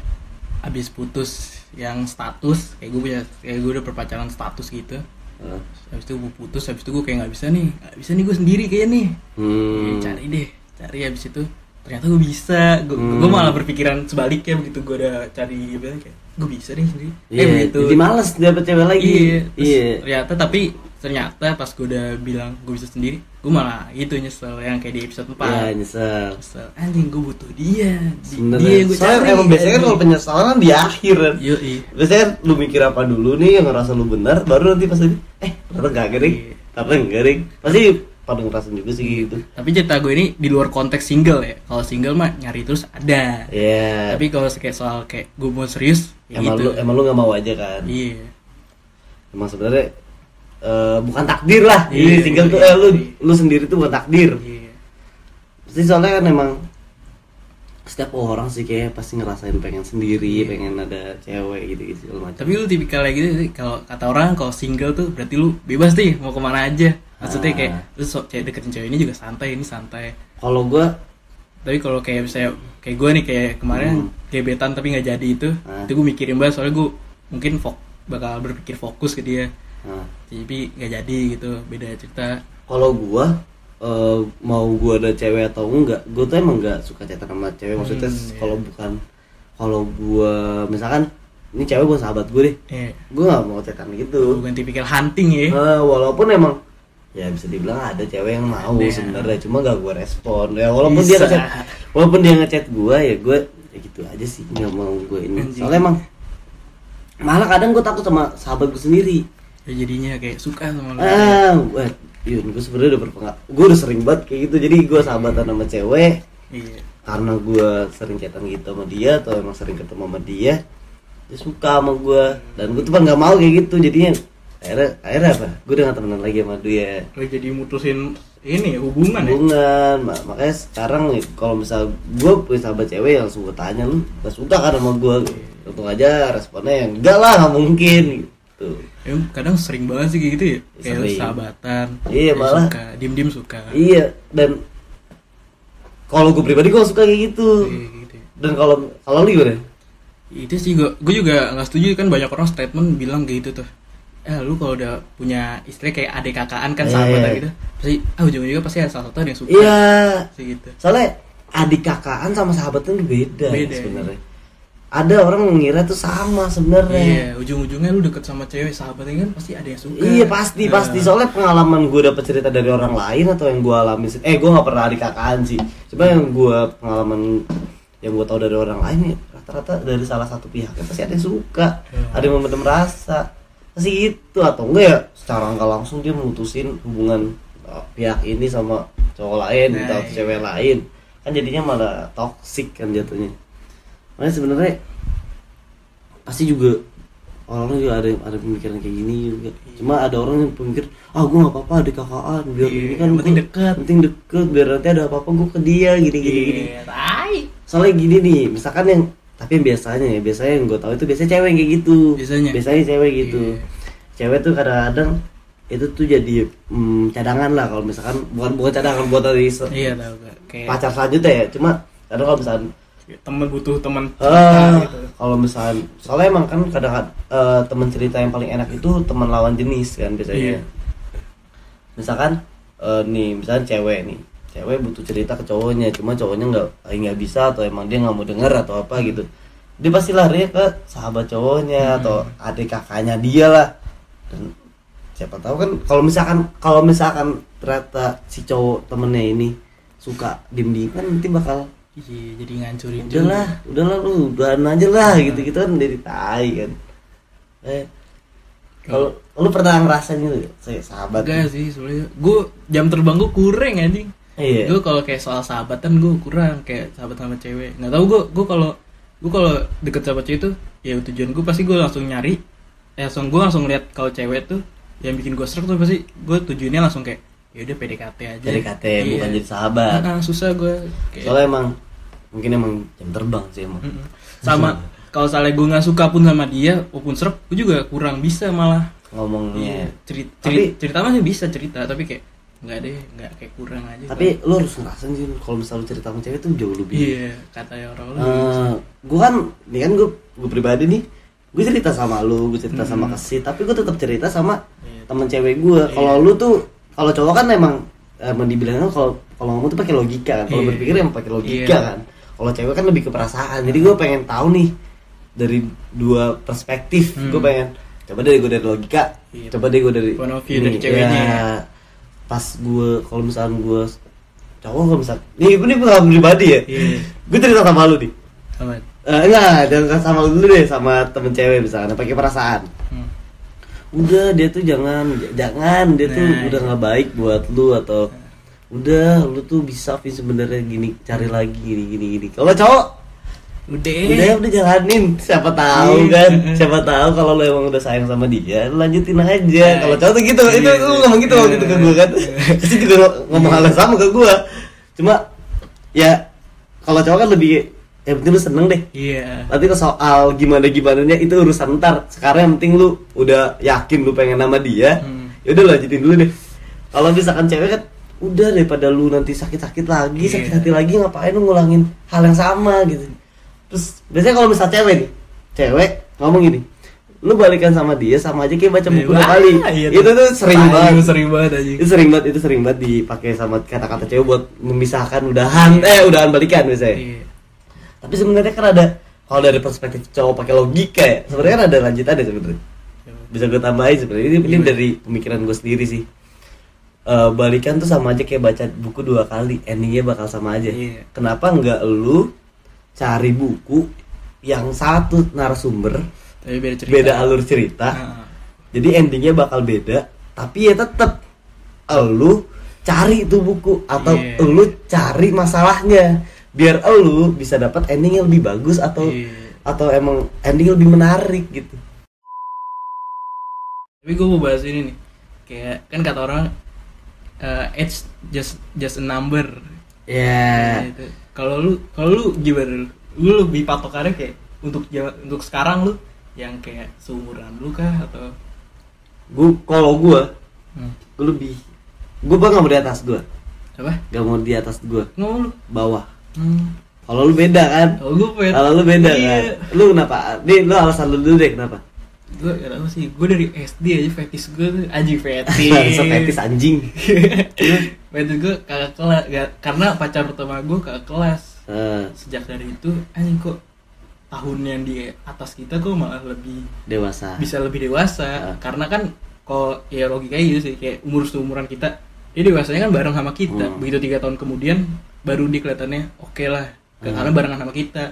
abis putus yang status kayak gue punya kayak gue udah perpacaran status gitu eh, habis itu gue putus habis itu gue kayak nggak bisa nih nggak bisa nih gue sendiri kayak nih hmm. cari deh cari habis itu ternyata gue bisa gue Hmm. malah berpikiran sebaliknya begitu gue udah cari bilang kayak gue bisa deh sendiri Iya, begitu jadi males dapet cewek lagi. iya terus Iya. ternyata tapi ternyata pas gue udah bilang gue bisa sendiri gue malah gitu nyesel yang kayak di episode 4 Ya, nyesel. Nyesel. anjing gue butuh dia Di- Sebenernya. dia yang gue Soalnya cari emang biasanya kan kalau penyesalan kan di akhir kan. Yoi. Biasanya kan lu mikir apa dulu nih yang ngerasa lu benar, baru nanti pas eh ternyata gak gering, Iya. ternyata enggak gering. Pasti pada ngerasain juga sih gitu. tapi cerita gue ini di luar konteks single ya kalau single mah nyari terus ada Iya. tapi kalau kayak soal kayak gue mau serius ya emang gitu lu emang lu gak mau aja kan. iya Emang sebenarnya eh, bukan takdir lah. Iya, Ini single tuh iya, eh, lu iya. lu sendiri tuh bukan takdir. iya Pasti soalnya kan emang setiap orang sih kayak pasti ngerasain pengen sendiri, pengen ada cewek gitu-gitu segala macam. tapi lu tipikal kayak gitu kalau kata orang kalau single tuh berarti lu bebas nih mau ke mana aja maksudnya Ah. kayak lu sok cewek deketin cewek ini juga santai ini santai Kalau gua tapi kalau kayak misalnya kayak gue nih kayak kemarin Hmm. gebetan tapi nggak jadi itu Ah. itu gue mikirin banget soalnya gue mungkin fok bakal berpikir fokus ke dia nah, tapi nggak jadi gitu beda cerita kalau gua eh, mau gua ada cewek atau enggak, gua tuh emang enggak suka chatan sama cewek. Maksudnya Hmm, iya. kalau bukan kalau gua misalkan ini cewek gua sahabat gue deh, eh gua nggak mau chatan gitu. bukan tipikal hunting ya Eh, walaupun emang ya bisa dibilang ada cewek yang mau Ada. sebenarnya, cuma gak gua respon. Ya walaupun dia Bisa. ngechat, walaupun dia ngechat gua ya gua ya gitu aja sih nggak mau gua ini. Soalnya emang malah kadang gua takut sama sahabat gua sendiri. Ya jadinya kayak suka sama lu. Ah gue Yun, gue sebenarnya udah berpengaruh gue udah sering banget kayak gitu. Jadi gue sahabatan sama cewek iya. karena gue sering chatan gitu sama dia atau emang sering ketemu sama dia dia suka sama gue dan gue tuh kan nggak mau kayak gitu. Jadinya akhirnya akhirnya apa? Gue udah gak temenan lagi sama dia. Lo jadi mutusin ini ya, hubungan ya? Hubungan. Ma- makanya sekarang nih kalau misal gue punya sahabat cewek yang langsung gue tanya lu gak suka kan sama gue untung aja responnya yang enggak lah nggak mungkin gitu. Ya, kadang sering banget sih gitu ya. Kayak Sering. sahabatan Iya, ya malah. suka dim dim suka. Iya dan kalau gue pribadi gue suka kayak gitu. Iya, gitu ya. dan kalau kalau lu gimana? Itu sih gue gue juga nggak setuju kan banyak orang statement bilang kayak gitu tuh. Eh lu kalau udah punya istri kayak adik kakaan kan Iya, sahabatan iya. gitu pasti ah ujung-ujungnya pasti ada salah satu yang suka. Iya. Sih gitu. Soalnya adik kakaan sama sahabatan tuh beda, Beda, sebenarnya ada orang mengira tuh sama sebenarnya. Iya ujung-ujungnya lu deket sama cewek sahabatnya kan pasti ada yang suka. Iya pasti Nah, pasti. Soalnya pengalaman gue dapet cerita dari orang lain atau yang gue alami eh gue nggak pernah kakaan sih. Cuma yang gue pengalaman yang gue tahu dari orang lain nih rata-rata dari salah satu pihak pasti ada yang suka Ya. ada yang memendam rasa. Pasti gitu atau enggak ya secara nggak langsung dia mutusin hubungan uh, pihak ini sama cowok lain Nah, atau iya. cewek lain. Kan jadinya malah toxic kan jatuhnya makanya sebenarnya pasti juga orang juga ada yang ada pemikiran kayak gini juga cuma ada orang yang pemikir ah gue nggak apa-apa ada kakaan biar Iya, ini kan penting deket." penting deket biar nanti ada apa-apa gue ke dia gini gini gini Iya, tai. soalnya gini nih misalkan yang tapi yang biasanya ya biasanya yang gue tahu itu biasanya cewek kayak gitu Biasanya? biasanya cewek gitu Iya. cewek tuh kadang-kadang itu tuh jadi mm, cadangan lah kalau misalkan bukan bukan cadangan buat se- Iya gak. Pacar selanjutnya ya cuma kadang kalau misalkan temen butuh temen ah, cerita gitu. kalau misalkan soalnya emang kan kadang eh, teman cerita yang paling enak itu teman lawan jenis kan biasanya. Iya. misalkan eh, nih misalkan cewek nih. Cewek butuh cerita ke cowoknya cuma cowoknya nggak eh, nggak bisa atau emang dia nggak mau denger atau apa gitu. Dia pasti lari ke sahabat cowoknya atau adik kakaknya dia lah. Dan siapa tahu kan kalau misalkan kalau misalkan ternyata si cowok temennya ini suka diem diem kan nanti bakal Iya, jadi ngancurin udahlah udahlah lu udahan aja lah gitu gitu kan dari tai kan eh kalau lu pernah ngerasain gitu saya sahabat Enggak sih sebenarnya. Gue jam terbang gue kurang anjing. iya Gue kalau kayak soal sahabatan gue kurang kayak sahabat sama cewek. Nggak tahu gue gue kalau gue kalau deket sama cewek itu ya tujuan gue pasti gue langsung nyari. Eh, langsung gue langsung lihat kalau cewek tuh yang bikin gue serak tuh pasti gue tujuannya langsung kayak ya udah PDKT aja. jadi KT Iya. bukan jadi sahabat Ah, ah, susah gue. Kayak, soalnya emang mungkin emang jam terbang sih emang. Sama kalau misalnya gue nggak suka pun sama dia walaupun serap gue juga kurang bisa malah. Ngomongnya. Cerita Tapi- cerita masih bisa cerita tapi kayak nggak deh nggak kayak kurang aja. Tapi lu harus ngerasain sih kalau misalnya cerita sama cewek tuh jauh lebih. Iya kata orang-orang. Eh, gue kan nih kan gue gue pribadi nih gue cerita sama lu gue cerita sama Hmm. kasih tapi gue tetap cerita sama Iya. temen cewek gue kalau lu tuh kalau cowok kan emang emang dibilangnya kalau kalau ngomong tuh pakai logika kan kalau Iya. berpikir yang pakai logika Iya. kan kalau cewek kan lebih ke perasaan jadi gue pengen tahu nih dari dua perspektif Hmm. gue pengen coba dari gue dari logika Iya. coba deh gue dari of ini, dari ceweknya. ya, pas gue kalau misalnya gue cowok kalau misal nih ini pengalaman pribadi ya Iya. gue cerita sama lu nih Apa? Eh, enggak, jangan sama lu dulu deh sama temen cewek misalnya pakai perasaan. Hmm. Udah dia tuh jangan jangan dia tuh Nah, udah iya. nggak baik buat lu atau udah lu tuh bisa Vin sebenarnya gini cari lagi gini gini gini. Kalau cowok udah. udah udah jalanin. Siapa tahu Iya. kan? Siapa tahu kalau lu emang udah sayang sama dia lanjutin aja. Nah, kalau cowok tuh gitu. Itu iya, lu iya. ngomong gitu waktu itu ke gue kan. Iya. pasti juga ngomong hal yang sama ke gue cuma ya kalau cowok kan lebih ya penting lu seneng deh. Iya. Nanti ke soal gimana gimana itu urusan ntar. Sekarang yang penting lu udah yakin lu pengen nama dia Hmm. ya udah lanjutin dulu deh. Kalau misalkan cewek kan udah daripada lu nanti sakit-sakit lagi Iya. sakit hati lagi ngapain lu ngulangin hal yang sama gitu. Terus biasanya kalau misal cewek nih cewek ngomong gini lu balikan sama dia sama aja kayak baca buku dua kali iya itu tuh. sering Tai, banget. sering banget aja itu sering banget itu sering banget dipakai sama kata-kata cewek buat memisahkan udahan eh udahan balikan biasanya. Iya. Tapi sebenarnya kan ada kalau dari perspektif cowok pakai logika ya sebenarnya kan ada lanjutannya sebenarnya. Bisa gue tambahin sebenarnya ini, ini Gimana? dari pemikiran gue sendiri sih Eh, balikan tuh sama aja kayak baca buku dua kali endingnya bakal sama aja Iya. kenapa nggak lu cari buku yang satu narasumber tapi beda cerita beda alur cerita Ah. jadi endingnya bakal beda tapi ya tetap lu cari itu buku atau Iya. lu cari masalahnya biar lu bisa dapat ending yang lebih bagus atau Iya. atau emang ending lebih menarik gitu tapi gue mau bahas ini nih kayak kan kata orang eh, age just just a number. Ya Gitu. kalau lu kalau lu gimana? Lu? lu lebih patokannya kayak untuk untuk sekarang lu yang kayak seumuran lu kah atau? Gua kalau gua hmm. gua lebih gua bang nggak mau di atas gua. Apa? Gak mau di atas gua. Ngomong lu? Bawah. Hmm. kalau lu beda kan? Kalau lu beda iya. kan lu kenapa? Nih lu alasan lu dulu deh kenapa gue gak tau sih? Gue dari SD aja fetish gue tuh anjing fetish Bangsat fetis anjing. Fetish gue kakak kelas karena pacar pertama gue kakak kelas. Eh, sejak dari itu anjing kok tahun yang di atas kita kok malah lebih dewasa. bisa lebih dewasa. Ah. karena kan kalau ya logikanya gitu sih kayak umur seumuran kita dia dewasanya kan bareng sama kita. Hmm. begitu tiga tahun kemudian baru dia kelihatannya oke lah. Hmm. karena barengan sama kita.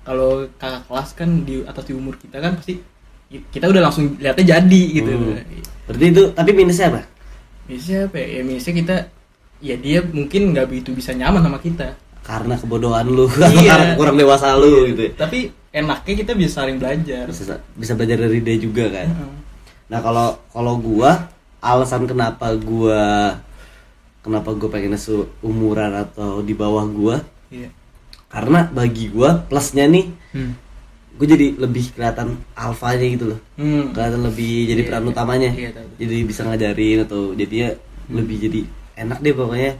Kalau kakak kelas kan di atas di umur kita kan pasti kita udah langsung lihatnya jadi gitu Hmm. berarti itu tapi minusnya apa Biasanya apa ya? ya minusnya kita ya dia mungkin nggak begitu bisa nyaman sama kita karena kebodohan lu Iya. karena kurang dewasa lu gitu ya. tapi enaknya kita bisa saling belajar bisa bisa belajar dari dia juga kan Heeh. nah kalau kalau gua alasan kenapa gua kenapa gua pengen umuran atau di bawah gua iya karena bagi gua plusnya nih hmm. Gue jadi lebih kelihatan alfanya gitu loh Hmm. kelihatan lebih jadi Iya, peran iya. utamanya Iya, tahu. jadi bisa ngajarin atau jadinya lebih jadi enak deh pokoknya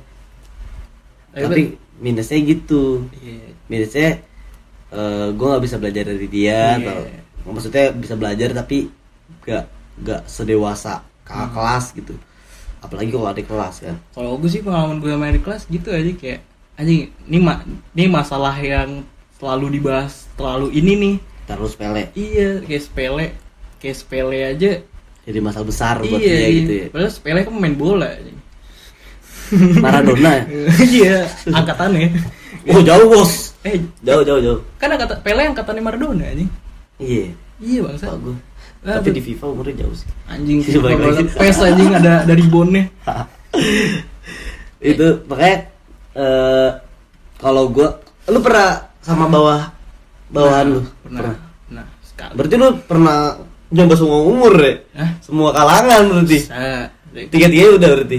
Tapi- tapi minusnya gitu iya minusnya gue nggak bisa belajar dari dia Iya. atau maksudnya bisa belajar tapi gak gak sedewasa kakak Hmm. kelas gitu apalagi kalau adik kelas kan kalau gue sih pengalaman gue sama di kelas gitu aja kayak anjing ini ma ini masalah yang selalu dibahas terlalu ini nih terus sepele. Iya kayak sepele kayak sepele aja. Jadi masalah besar buat iya, dia iya. gitu ya. Padahal sepele kan main bola. Maradona ya? Iya angkatannya. Oh jauh bos. Eh jauh jauh jauh. kan angkatan Pele angkatannya Maradona anjing. Iya. Iya bangsa. Pak gue Ah, tapi di FIFA umurnya jauh sih. Anjing lagi. pes anjing ada dari bonnya itu makanya eh kalau gua lu pernah sama bawah bawahan lu. pernah. Pernah. Sekali. Berarti lu pernah nyoba semua umur ya Hah? semua kalangan berarti? Tiga tiga udah berarti?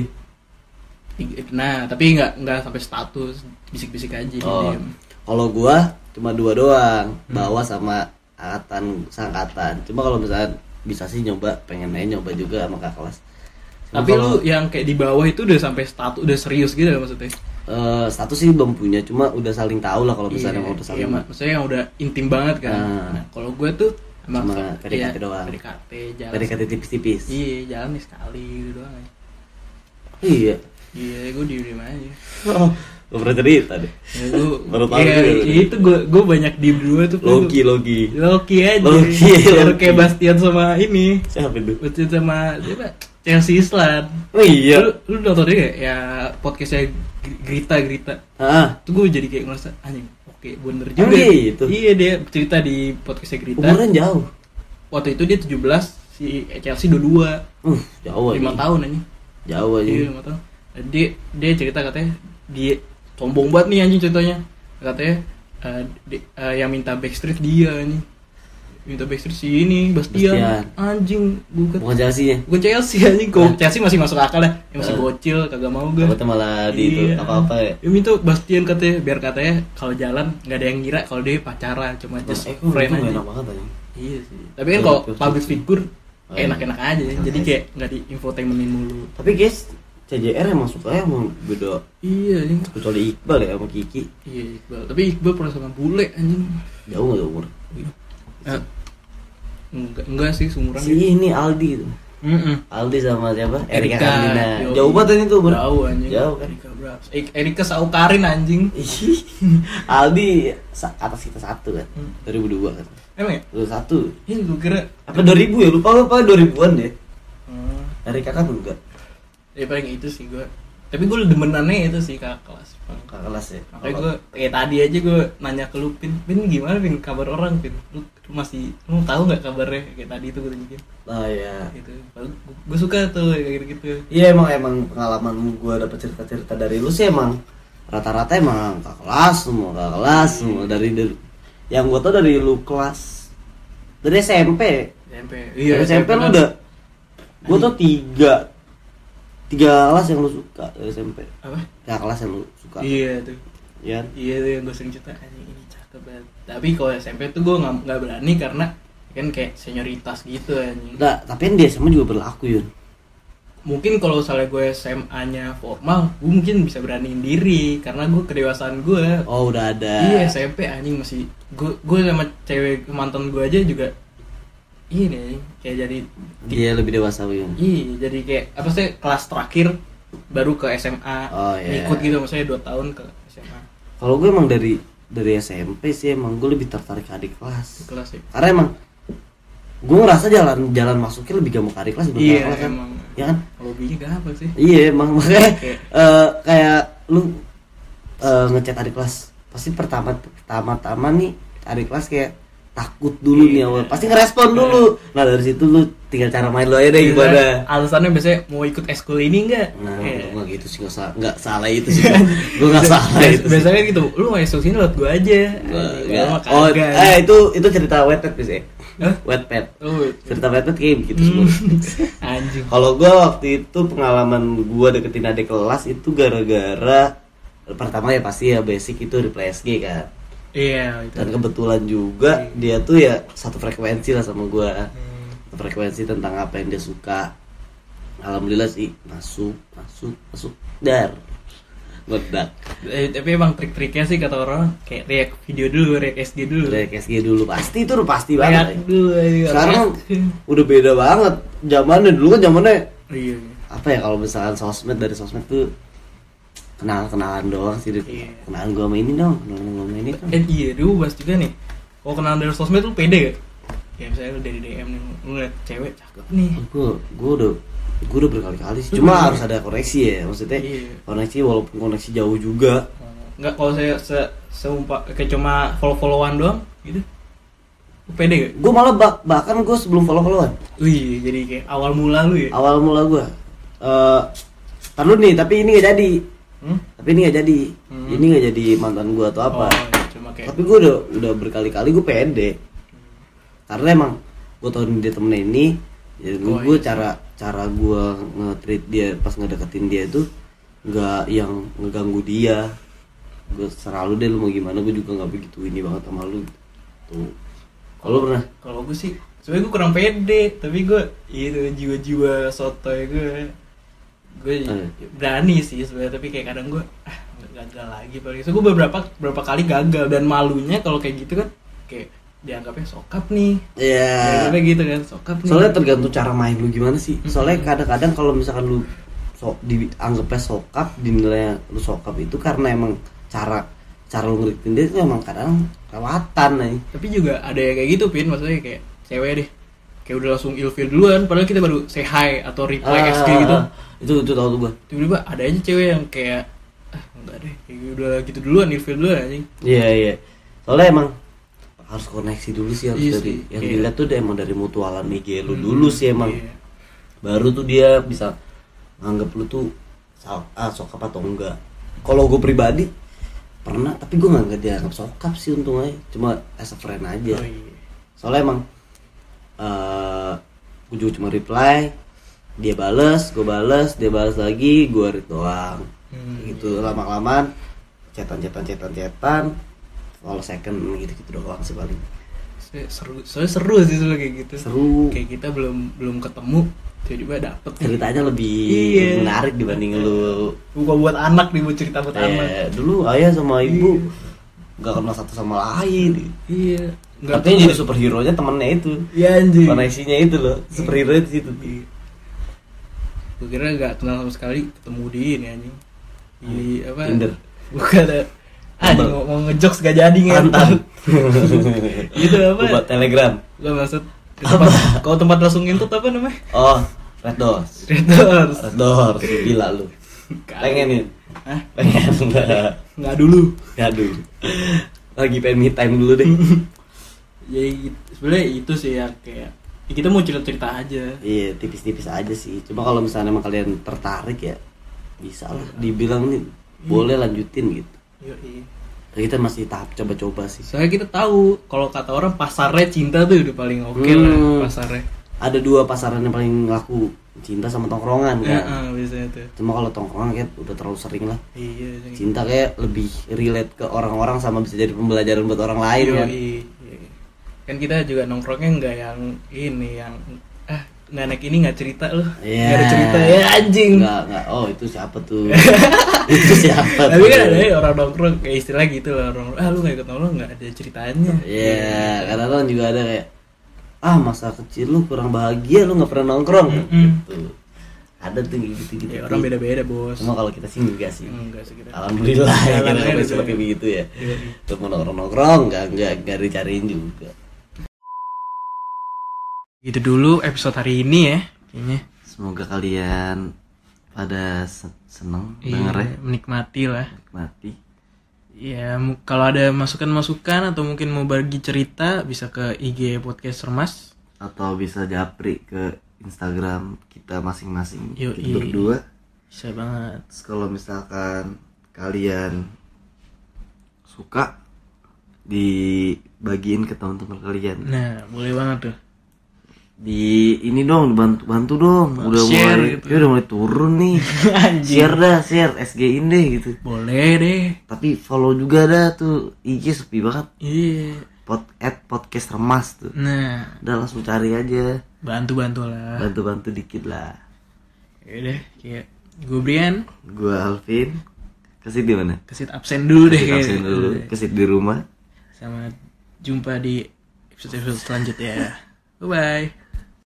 Nah tapi nggak nggak sampai status. Bisik-bisik aja oh. kalau gua cuma dua doang bawah sama angkatan sangkatan cuma kalau misalnya bisa sih nyoba pengen aja nyoba juga sama kakak kelas. Cuma tapi kalau, lu yang kayak di bawah itu udah sampai status udah serius gitu ya maksudnya eh, status sih belum punya cuma udah saling tahu lah kalau misalnya Iya, mau udah iya, saling mak- maksudnya yang udah intim banget kan. Nah. nah, kalau gue tuh iya, PDKT doang. PDKT jalan PDKT tipis-tipis. Iya jalan nih sekali gitu doang aja. iya. Iya gue diem diem aja Gak pernah cerita deh. Ya, gue Baru tahu ya, ya itu gue gue banyak diem dulu tuh Logi, Logi Loki. Aja. Loki, Loki. kayak Bastian sama ini. Siapa itu? Bastian sama siapa? Chelsea Island Oh iya. Lu, lu nonton dia gak? ya podcastnya Grita Grita Ah, tuh gue jadi kayak ngerasa anjing oke bener juga gitu? iya dia cerita di podcastnya Grita umurnya jauh? Waktu itu dia 17 si Chelsea 22 Uh, jauh aja lima tahun anjing. Jauh aja iya lima tahun. Dia dia cerita katanya dia sombong banget nih anjing ceritanya. Katanya eh, di- eh, yang minta backstreet dia anjing minta backstreet si ini Bastian, Bastian. anjing bukan Bukan Chelsea ya? bukan Chelsea anjing kok Chelsea masih masuk akal ya yang masih Eh. bocil kagak mau gue Takutnya malah di itu Iya. apa-apa ya Ya minta Bastian katanya biar katanya kalau jalan nggak ada yang ngira kalau dia pacaran cuma just Eh, friend aja. enak banget aja Iya sih. Tapi kan kalau Betul, public figure Oh, iya. enak-enak aja. Enak Jadi kayak nggak di infotainmentin mulu. Tapi guys, CJR emang sukanya emang beda Iya anjing. Kecuali Iqbal ya sama Kiki Iya Iqbal. Tapi Iqbal pernah sama bule anjing. Jauh gak umur? Eh, enggak enggak sih seumuran. Si ini Aldi itu Heeh. Aldi sama siapa? Erika Erika, Karlina yoi. Jauh banget ini tuh bro Jauh anjing. Jauh kan Erika berapa? Eh, Erika Saukarin anjing. Aldi atas kita satu kan Hmm. 2002 kan Emang ya? Lu satu Ini gue kira Apa 2000 ya? Lupa lupa 2000-an deh Hmm. Erika kan enggak Ya paling itu sih gue. Tapi gue demenannya itu sih kakak kelas. Kakak kelas ya Makanya gue kayak tadi aja gue nanya ke lu Pin, Pin gimana Pin kabar orang Pin? Lu, lu masih lu tahu nggak kabarnya kayak tadi itu gue tunjukin Oh iya gitu. Gue suka tuh kayak gitu gitu. Iya emang emang pengalaman gue dapet cerita-cerita dari lu sih emang rata-rata emang kakak kelas semua kakak kelas semua dari, dari yang gue tau dari lu kelas dari SMP SMP. dari SMP lu kan- udah gue tau tiga tiga kelas yang lu suka dari SMP apa? tiga kelas yang lu suka Iya tuh. ya kan? Iya tuh yang gue sering cerita anjing ini cakep banget. Tapi kalau SMP tuh gue nggak nggak berani karena kan kayak senioritas gitu anjing. Nah, tapi kan di SMA juga berlaku Yun Mungkin kalau misalnya gue SMA-nya formal, gue mungkin bisa beraniin diri karena gue kedewasaan gue. Oh udah ada Iya SMP anjing masih gue gue sama cewek mantan gue aja juga ini anjing, kayak jadi Dia lebih dewasa iya jadi kayak apa sih kelas terakhir baru ke SMA Oh, iya. ikut gitu maksudnya dua tahun ke SMA Kalau gue emang dari dari SMP sih emang gue lebih tertarik ke adik kelas. Kelas ya Karena emang gue ngerasa jalan jalan masuknya lebih gampang ke adik kelas dibanding iya kakak kelas kan? emang. Ya kan? hobinya gampang sih? Iya emang makanya Oke. eh, kayak lu eh, ngechat adik kelas. Pasti pertama pertama-tama nih adik kelas kayak takut dulu nih awal. Pasti ngerespon dulu. Nah dari situ lu tinggal cara main lu aja deh gimana. Alasannya biasanya mau ikut eskul ini enggak nah Iya. nggak gitu sih nggak salah nggak salah itu sih gue nggak salah itu biasanya gitu lu mau eskul sini lewat gua aja. Gua gua oh eh itu itu cerita wetpad bisa ya Hah? wetpad Oh, cerita wetpad kayak begitu semua hmm. anjing. Kalau gua waktu itu pengalaman gua deketin adik kelas itu gara-gara pertama ya pasti ya basic itu reply SG kan. Iya itu Dan kebetulan juga dia tuh ya satu frekuensi lah sama gua. Hmm. Frekuensi tentang apa yang dia suka. Alhamdulillah sih masuk, masuk, masuk dar. Meledak. Eh, tapi emang trik-triknya sih kata orang kayak react video dulu, react SG dulu. Reply SG dulu pasti itu udah pasti React banget. ya. dulu. aja, Sekarang react. udah beda banget. Zamannya dulu kan zamannya iya. apa ya kalau misalkan sosmed dari sosmed tuh kenal kenalan doang sih. Iya. kenalan gua sama ini dong kenalan gua sama ini dong Eh iya, dulu bahas juga nih. Kalau kenal dari sosmed lu pede gak? Ya misalnya lu dari DM nih, lu liat cewek cakep nih. gua gua udah gua udah berkali-kali sih cuma harus ada koneksi ya maksudnya Iya. koneksi walaupun koneksi jauh juga Enggak kalau saya se seumpa kayak cuma follow-followan doang gitu. Lu pede gak? gua malah bak- bahkan gua sebelum follow followan Wih, jadi kayak awal mula lu ya. awal mula gua eh tar dulu nih tapi ini gak jadi Hmm? tapi ini gak jadi. Hmm. ini gak jadi mantan gua atau apa. Oh, iya, cuma kayak tapi gue udah udah berkali-kali gue pede karena emang gue tau dia temennya ini jadi Oh, gue iya. cara cara gue nge-treat dia pas ngedeketin dia itu nggak yang ngeganggu dia. Gue selalu deh lu mau gimana? Gue juga nggak begitu ini banget sama lu. Tuh kalau pernah? kalau gue sih sebenarnya gue kurang pede tapi gue itu jiwa-jiwa sotoy gue gue Eh. berani sih sebenarnya tapi kayak kadang gue ah gagal lagi paling so gue beberapa beberapa kali gagal dan malunya kalau kayak gitu kan kayak dianggapnya sokap nih. Ya dianggapnya gitu kan sokap nih. Soalnya tergantung cara main lu gimana sih. Soalnya kadang-kadang kalau misalkan lu so, dianggapnya sokap dinilai lu sokap itu karena emang cara cara lu ngeritin dia itu emang kadang kelewatan nih tapi juga ada yang kayak gitu pin maksudnya kayak cewek deh. Kayak udah langsung ilfeel duluan padahal kita baru say hi atau reply Ah, SG gitu. ah, itu itu tau tuh gua. Tiba-tiba ada aja cewek yang kayak ah enggak deh kayak udah gitu duluan ilfeel duluan anjing. Iya iya. Soalnya emang harus koneksi dulu sih harus Iya dari sih, yang iya. dilihat tuh emang dari mutualan IG lu Hmm, dulu sih emang. iya. baru tuh dia bisa nganggap lu tuh so- ah, sokap atau enggak. Kalau gue pribadi pernah tapi gue nggak dianggap sokap sih untungnya. Cuma as a friend aja. Oh, iya. soalnya emang eh gue juga cuma reply dia bales gue bales dia bales lagi gue read doang. Hmm, gitu lama kelamaan cetan cetan cetan cetan kalau second gitu gitu doang sih paling. Seru soalnya seru sih soalnya kayak gitu. Seru. Kayak kita belum belum ketemu tiba-tiba dapet. Ceritanya lebih Iya. menarik dibanding lu. Bukan buat anak nih buat cerita buat anak. eh, dulu ayah sama ibu Iya. nggak kenal satu sama lain. Iya. Katanya tahu. jadi superhero nya temennya itu. Iya anjing. Koneksinya itu loh superhero itu situ. Iya. Gue kira nggak kenal sama sekali ketemu di ini anjing. Di apa? Tinder. bukan ada anjing mau, mau ngejokes gak jadi ngentot Gitu apa? buat telegram. Lo maksud tempat kalau tempat langsung ngintut apa namanya? Oh red doors. Red Doors. Red doors gila lu. Pengen nih Hah? pengen. Nggak dulu. Aduh. Lagi pengen me time dulu deh. Ya gitu. sebenarnya itu sih yang kayak ya kita mau cerita cerita aja iya tipis-tipis aja sih cuma kalau misalnya emang kalian tertarik ya bisa lah dibilang nih boleh lanjutin gitu Yoi. kita masih tahap coba-coba sih soalnya kita tahu kalau kata orang pasarnya cinta tuh udah paling oke lah Hmm. pasarnya ada dua pasaran yang paling laku cinta sama tongkrongan kan biasanya tuh cuma kalau tongkrongan kayak udah terlalu sering lah iya anjing. cinta kayak lebih relate ke orang-orang sama bisa jadi pembelajaran buat orang lain kan Yoi. Yoi. Kan kita juga nongkrongnya nggak yang ini yang ah nggak anak ini nggak cerita loh Iya. nggak ada cerita ya anjing Enggak, enggak. Oh, itu siapa tuh? itu siapa tapi tuh? kan ada orang nongkrong kayak istilah gitu lah orang ah lu nggak ikut nongkrong nggak ada ceritanya Iya, kadang-kadang juga ada kayak ah masa kecil lu kurang bahagia lu nggak pernah nongkrong Mm-mm. gitu. Ada tuh gitu gitu. ya orang beda beda bos Cuma kalau kita sih enggak sih. enggak sih kita Alhamdulillah ya kita udah. pakai begitu ya. Yoi. Untuk mau nongkrong-nongkrong enggak enggak enggak dicariin juga. Itu dulu episode hari ini ya kayaknya. Semoga kalian pada se- seneng Iya, denger ya, menikmati lah. nikmati. ya kalau ada masukan-masukan atau mungkin mau bagi cerita bisa ke IG podcast Remas atau bisa japri ke Instagram kita masing-masing. Kita berdua. Bisa banget. Terus kalau misalkan kalian suka dibagiin ke teman-teman kalian. Nah boleh banget tuh di ini dong bantu bantu dong. Udah Share mulai gitu. ya udah mulai turun nih. Share dah share SG in deh gitu. Boleh deh. Tapi follow juga dah tuh IG sepi banget. Iya. Pod at podcast remas tuh. Nah. Udah langsung cari aja. Bantu-bantu lah. Bantu bantu dikit lah. Yaudah, kayak gue Brian. Gua Alvin. Kasih di mana? Kesit absen dulu deh. Kasih kayaknya. absen dulu. Kasih di rumah. Sama jumpa di episode-episode selanjutnya. Bye bye.